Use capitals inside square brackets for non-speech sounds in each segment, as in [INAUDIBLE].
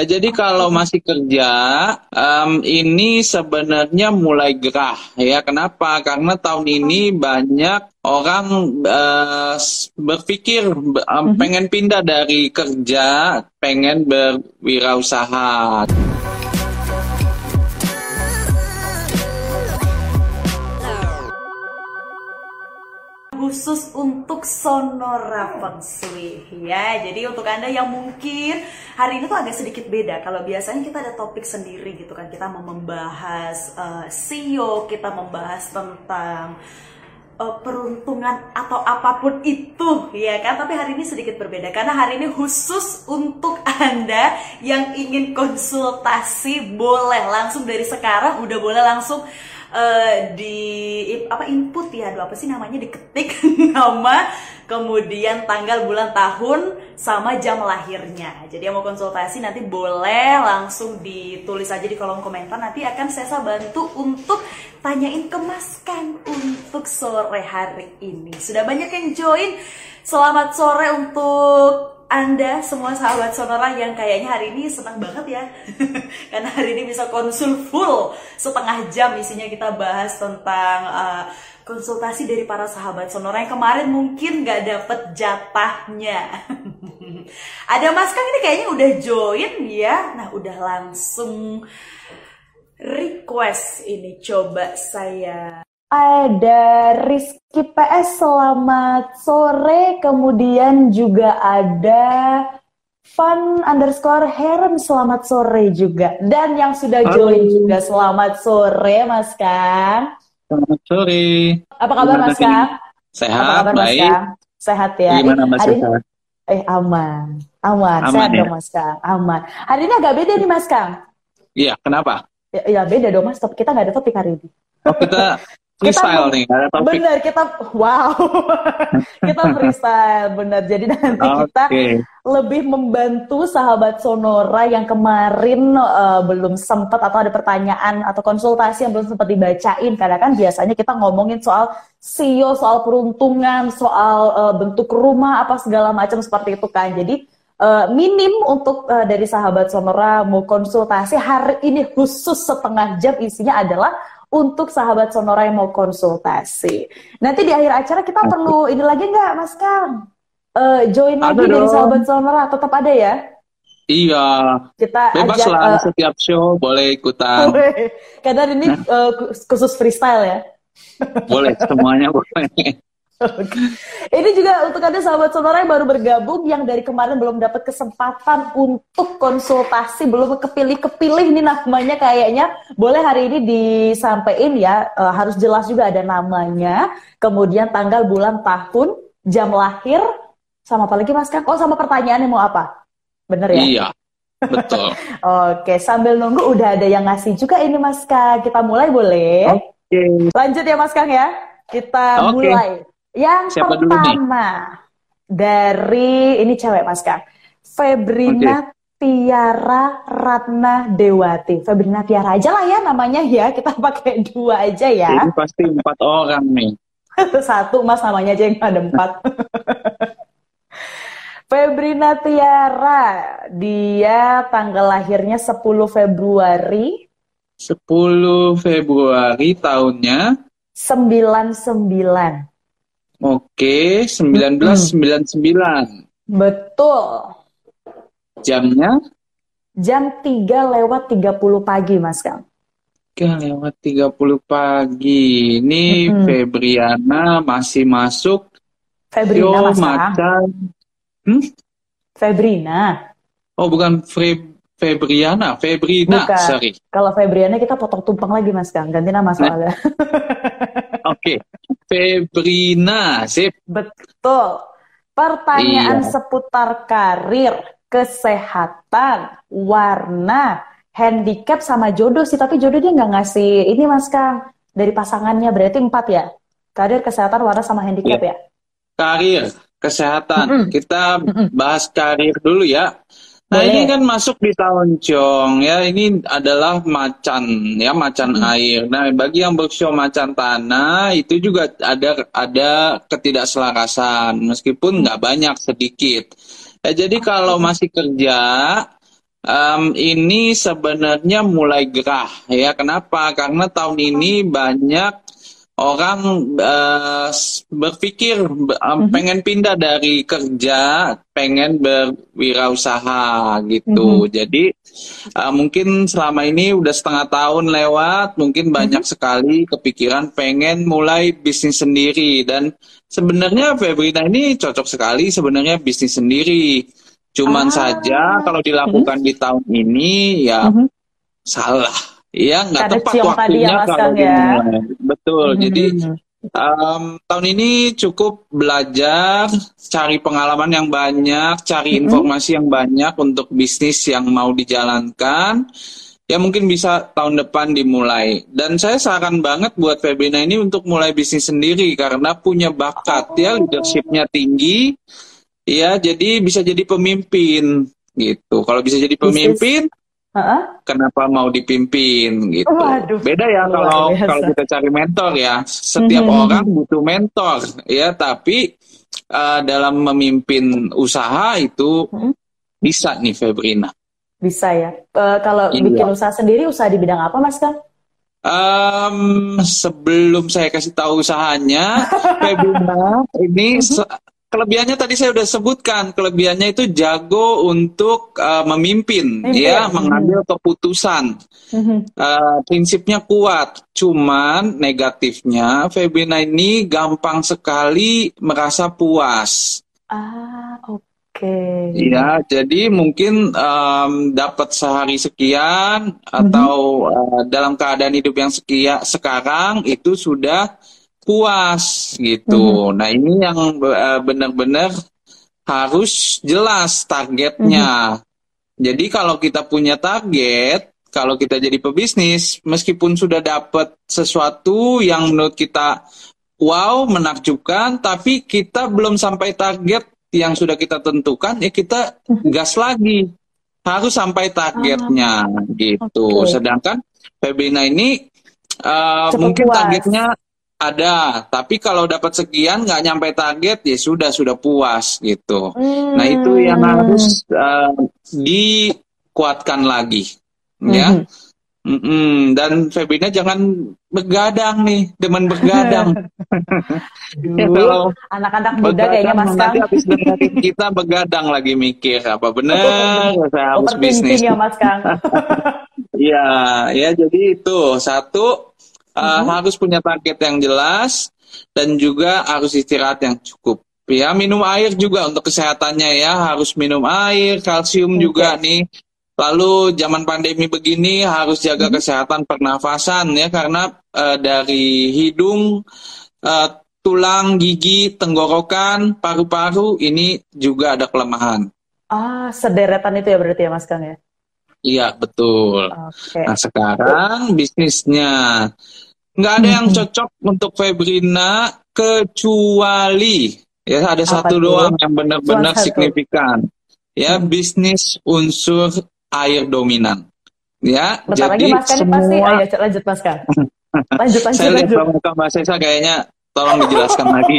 Ya, jadi kalau masih kerja, um, ini sebenarnya mulai gerah ya. Kenapa? Karena tahun ini banyak orang uh, berpikir um, pengen pindah dari kerja, pengen berwirausaha. Khusus untuk Sonora Feng Shui ya. Jadi untuk Anda yang mungkin hari ini tuh agak sedikit beda. Kalau biasanya kita ada topik sendiri gitu kan. Kita mau membahas uh, kita membahas tentang uh, peruntungan atau apa pun itu ya kan. Tapi hari ini sedikit berbeda karena hari ini khusus untuk Anda yang ingin konsultasi boleh langsung dari sekarang udah boleh langsung uh, di apa input ya aduh apa sih namanya diketik [LAUGHS] nama kemudian tanggal bulan tahun sama jam lahirnya. Jadi yang mau konsultasi nanti boleh langsung ditulis aja di kolom komentar. Nanti akan saya bantu untuk tanyain ke Kang untuk sore hari ini. Sudah banyak yang join. Selamat sore untuk anda semua sahabat Sonora yang kayaknya hari ini senang banget ya. [LAUGHS] Karena hari ini bisa konsul full setengah jam isinya kita bahas tentang uh, konsultasi dari para sahabat Sonora yang kemarin mungkin gak dapet jatahnya. [LAUGHS] Ada Mas Kang ini kayaknya udah join ya. Nah udah langsung request ini coba saya ada Rizky PS selamat sore, kemudian juga ada Fun underscore Heron selamat sore juga. Dan yang sudah Halo. join juga selamat sore Mas Kang. Selamat sore. Apa kabar Mas Kang? Sehat, Apa kabar, baik. Mas Kang? Sehat ya. Gimana Mas Hari sehat? Eh aman, aman, aman sehat ya? dong Mas Kang, aman. Hari ini agak beda nih Mas Kang. Iya, kenapa? Ya, ya beda dong Mas, kita nggak ada topik hari ini. Oh, kita [LAUGHS] freestyle kita, nih, ada topik. Bener, kita wow. [LAUGHS] kita [LAUGHS] freestyle, bener. Jadi nanti okay. kita lebih membantu sahabat Sonora yang kemarin uh, belum sempat atau ada pertanyaan atau konsultasi yang belum sempat dibacain. Karena kan biasanya kita ngomongin soal CEO, soal peruntungan, soal uh, bentuk rumah apa segala macam seperti itu kan. Jadi uh, minim untuk uh, dari sahabat Sonora mau konsultasi hari ini khusus setengah jam isinya adalah untuk sahabat Sonora yang mau konsultasi. Nanti di akhir acara kita perlu ini lagi nggak, Mas Kang? Uh, join ada lagi dong. dari sahabat Sonora, tetap ada ya? Iya. Kita bebas ajak, lah uh, setiap show boleh ikutan. [LAUGHS] Karena ini uh, khusus freestyle ya. Boleh semuanya boleh. Ini juga untuk ada sahabat sonora yang baru bergabung yang dari kemarin belum dapat kesempatan untuk konsultasi, belum kepilih-kepilih ini namanya kayaknya. Boleh hari ini disampaikan ya, e, harus jelas juga ada namanya, kemudian tanggal, bulan, tahun, jam lahir, sama apa lagi Mas Kang? Oh, sama pertanyaannya mau apa? Bener ya? Iya. Betul. [LAUGHS] Oke, sambil nunggu udah ada yang ngasih juga ini Mas Kang. Kita mulai boleh? Oke. Lanjut ya Mas Kang ya. Kita okay. mulai. Yang Siapa pertama dari ini cewek Mas Kang. Febrina okay. Tiara Ratna Dewati. Febrina Tiara aja lah ya namanya ya. Kita [LAUGHS] pakai dua aja ya. Ini pasti empat orang nih. [LAUGHS] Satu mas namanya aja yang ada empat. [LAUGHS] Febrina Tiara, dia tanggal lahirnya 10 Februari. 10 Februari tahunnya? 99. Oke, 1999. Betul. Jamnya? Jam 3 lewat 30 pagi, Mas Kang. 3 lewat 30 pagi. Ini hmm. Febriana masih masuk. Febrina, Yo, Mas Macan. Hmm? Febrina. Oh, bukan Fe Febriana, Febrina, bukan. sorry. Kalau Febriana kita potong tumpeng lagi, Mas Kang. Ganti nama soalnya. [LAUGHS] Oke, okay. Febrina, sip. Betul. Pertanyaan iya. seputar karir, kesehatan, warna, handicap sama jodoh sih. Tapi jodoh dia nggak ngasih ini mas Kang. Dari pasangannya berarti empat ya? Karir, kesehatan, warna sama handicap iya. ya? Karir, kesehatan. Mm -mm. Kita bahas karir dulu ya. Nah Boleh. ini kan masuk di tahun ya ini adalah macan ya macan hmm. air. Nah bagi yang bersio macan tanah itu juga ada ada ketidakselarasan meskipun nggak banyak sedikit. Ya, jadi kalau masih kerja um, ini sebenarnya mulai gerah ya. Kenapa? Karena tahun ini banyak orang uh, berpikir um, pengen pindah dari kerja, pengen berwirausaha gitu. Mm-hmm. Jadi uh, mungkin selama ini udah setengah tahun lewat, mungkin banyak mm-hmm. sekali kepikiran pengen mulai bisnis sendiri dan sebenarnya Febrina ini cocok sekali sebenarnya bisnis sendiri. Cuman ah. saja kalau dilakukan mm-hmm. di tahun ini ya mm-hmm. salah Iya, nggak tepat waktunya ya, kalau ya. Betul. Hmm. Jadi um, tahun ini cukup belajar, cari pengalaman yang banyak, cari hmm. informasi yang banyak untuk bisnis yang mau dijalankan. Ya mungkin bisa tahun depan dimulai. Dan saya saran banget buat Febrina ini untuk mulai bisnis sendiri karena punya bakat ya, oh. ya, leadershipnya tinggi. Ya, jadi bisa jadi pemimpin gitu. Kalau bisa jadi pemimpin, Uh-huh. Kenapa mau dipimpin gitu? Waduh, Beda ya kalau kalau kita cari mentor ya. Setiap mm-hmm. orang butuh mentor ya, tapi uh, dalam memimpin usaha itu mm-hmm. bisa nih Febrina. Bisa ya. Uh, kalau iya. bikin usaha sendiri, usaha di bidang apa, Mas Kang? Um, sebelum saya kasih tahu usahanya, [LAUGHS] Febrina ini kelebihannya tadi saya sudah sebutkan kelebihannya itu jago untuk uh, memimpin Mimpi. ya mengambil keputusan uh, prinsipnya kuat cuman negatifnya Febina ini gampang sekali merasa puas ah oke okay. ya jadi mungkin um, dapat sehari sekian atau uh, dalam keadaan hidup yang sekian sekarang itu sudah puas gitu. Mm-hmm. Nah ini yang uh, benar-benar harus jelas targetnya. Mm-hmm. Jadi kalau kita punya target, kalau kita jadi pebisnis, meskipun sudah dapat sesuatu yang menurut kita wow, menakjubkan, tapi kita belum sampai target yang sudah kita tentukan, ya kita mm-hmm. gas lagi. Harus sampai targetnya ah, gitu. Okay. Sedangkan Febina ini uh, mungkin puas. targetnya ada, tapi kalau dapat sekian nggak nyampe target ya sudah sudah puas gitu. Hmm. Nah itu yang harus uh, dikuatkan lagi, ya. hmm. ya. Mm -mm. Dan Febrina jangan begadang nih, demen begadang. [LAUGHS] ya, kalau anak-anak muda kayaknya Mas Kang. Nanti habis dengerin kita begadang lagi mikir apa benar saya harus bisnis. ya Mas Kang. [LAUGHS] Iya, ya jadi itu satu uh, hmm. harus punya target yang jelas dan juga harus istirahat yang cukup. Ya, minum air juga untuk kesehatannya ya, harus minum air, kalsium okay. juga nih. Lalu zaman pandemi begini harus jaga hmm. kesehatan pernafasan ya karena uh, dari hidung, uh, tulang, gigi, tenggorokan, paru-paru ini juga ada kelemahan. Ah, sederetan itu ya berarti ya Mas Kang ya? Iya, betul. Okay. Nah, sekarang bisnisnya nggak ada yang cocok untuk Febrina kecuali ya ada Apa satu itu? doang yang benar-benar signifikan. Ya, hmm. bisnis unsur air dominan. Ya, Bentar jadi lagi Mas semua pasti ayo lanjut Mas Kan. [LAUGHS] Lanjut lanjut. Saya lihat muka Mbak Sesa kayaknya tolong dijelaskan lagi.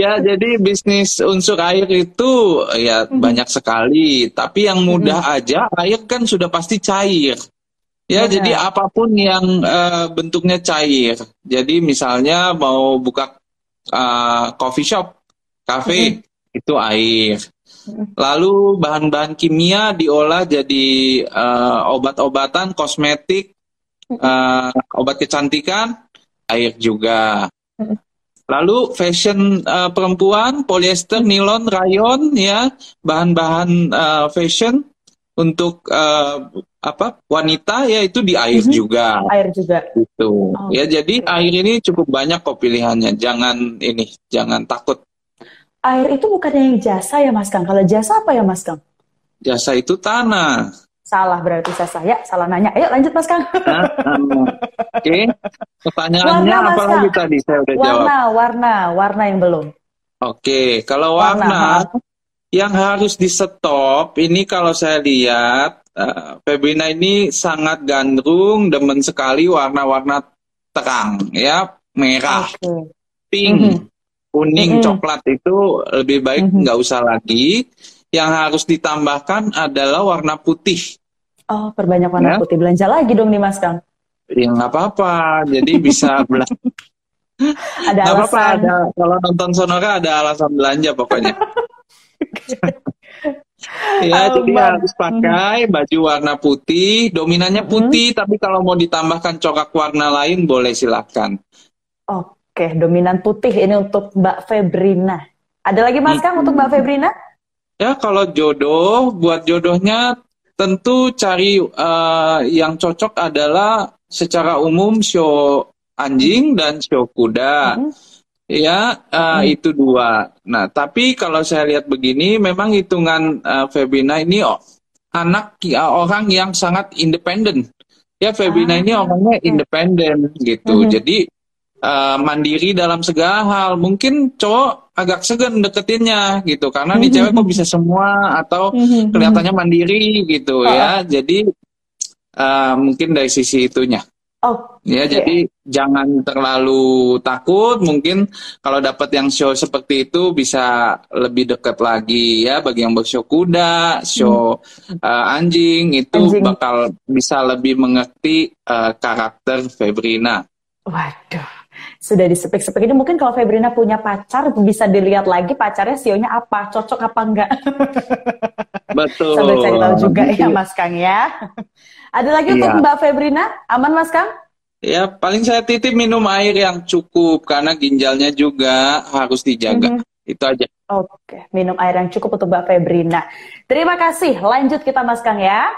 ya, jadi bisnis unsur air itu ya hmm. banyak sekali, tapi yang mudah hmm. aja air kan sudah pasti cair. Ya, ya, jadi apa pun yang uh, bentuknya cair. Jadi misalnya mau buka uh, coffee shop, cafe, hmm. itu air. Lalu bahan-bahan kimia diolah jadi uh, obat-obatan, kosmetik, uh, obat kecantikan, air juga. Lalu fashion uh, perempuan, polyester, nilon, rayon, ya bahan-bahan uh, fashion untuk uh, apa wanita ya itu di air mm-hmm. juga. Air juga. Itu. Oh, ya jadi okay. air ini cukup banyak kok pilihannya. Jangan ini, jangan takut. Air itu bukannya yang jasa ya Mas Kang. Kalau jasa apa ya Mas Kang? Jasa itu tanah. Salah berarti saya saya salah nanya. Ayo lanjut Mas Kang. Nah, Oke. Okay. Pertanyaannya warna, apa lagi tadi saya udah warna, jawab. Warna, warna, warna yang belum. Oke, okay. kalau warna, warna yang harus di stop ini kalau saya lihat uh, Febrina ini sangat gandrung, demen sekali warna-warna terang ya, merah, okay. pink, mm -hmm. kuning, mm -hmm. coklat itu lebih baik mm-hmm. nggak mm -hmm. usah lagi. yang harus ditambahkan adalah warna putih. Oh, perbanyak warna ya? putih. Belanja lagi dong nih Mas Kang. Ya nggak apa-apa. Jadi bisa [LAUGHS] belanja. ada gak alasan. Apa-apa, ada, kalau nonton Sonora ada alasan belanja pokoknya. [LAUGHS] ya, oh, jadi harus pakai baju warna putih, dominannya putih, hmm. tapi kalau mau ditambahkan corak warna lain boleh silakan. Oke, dominan putih ini untuk Mbak Febrina. Ada lagi Mas Kang hmm. untuk Mbak Febrina? Ya, kalau jodoh, buat jodohnya tentu cari uh, yang cocok adalah secara umum show anjing dan show kuda. Hmm. Ya, uh, hmm. itu dua. Nah, tapi kalau saya lihat begini, memang hitungan uh, Febina ini oh, anak ya, orang yang sangat independen. Ya, Febina ah, ini orangnya independen gitu. Hmm. Jadi uh, mandiri dalam segala hal. Mungkin cowok agak segan deketinnya gitu karena nih cewek kok bisa semua atau kelihatannya mandiri gitu ya. Jadi uh, mungkin dari sisi itunya. Oh, ya okay. jadi jangan terlalu takut. Mungkin kalau dapat yang show seperti itu bisa lebih dekat lagi ya. Bagi yang bershow kuda, show hmm. uh, anjing itu anjing. bakal bisa lebih mengerti uh, karakter Febrina. Waduh, sudah disepik-sepik ini mungkin kalau Febrina punya pacar bisa dilihat lagi pacarnya sionya apa, cocok apa enggak. [LAUGHS] Betul. Sambil cari tahu juga ya Mas Kang ya. Ada lagi untuk iya. Mbak Febrina, aman Mas Kang? Ya paling saya titip minum air yang cukup karena ginjalnya juga harus dijaga. Mm -hmm. Itu aja. Oke, minum air yang cukup untuk Mbak Febrina. Terima kasih. Lanjut kita Mas Kang ya.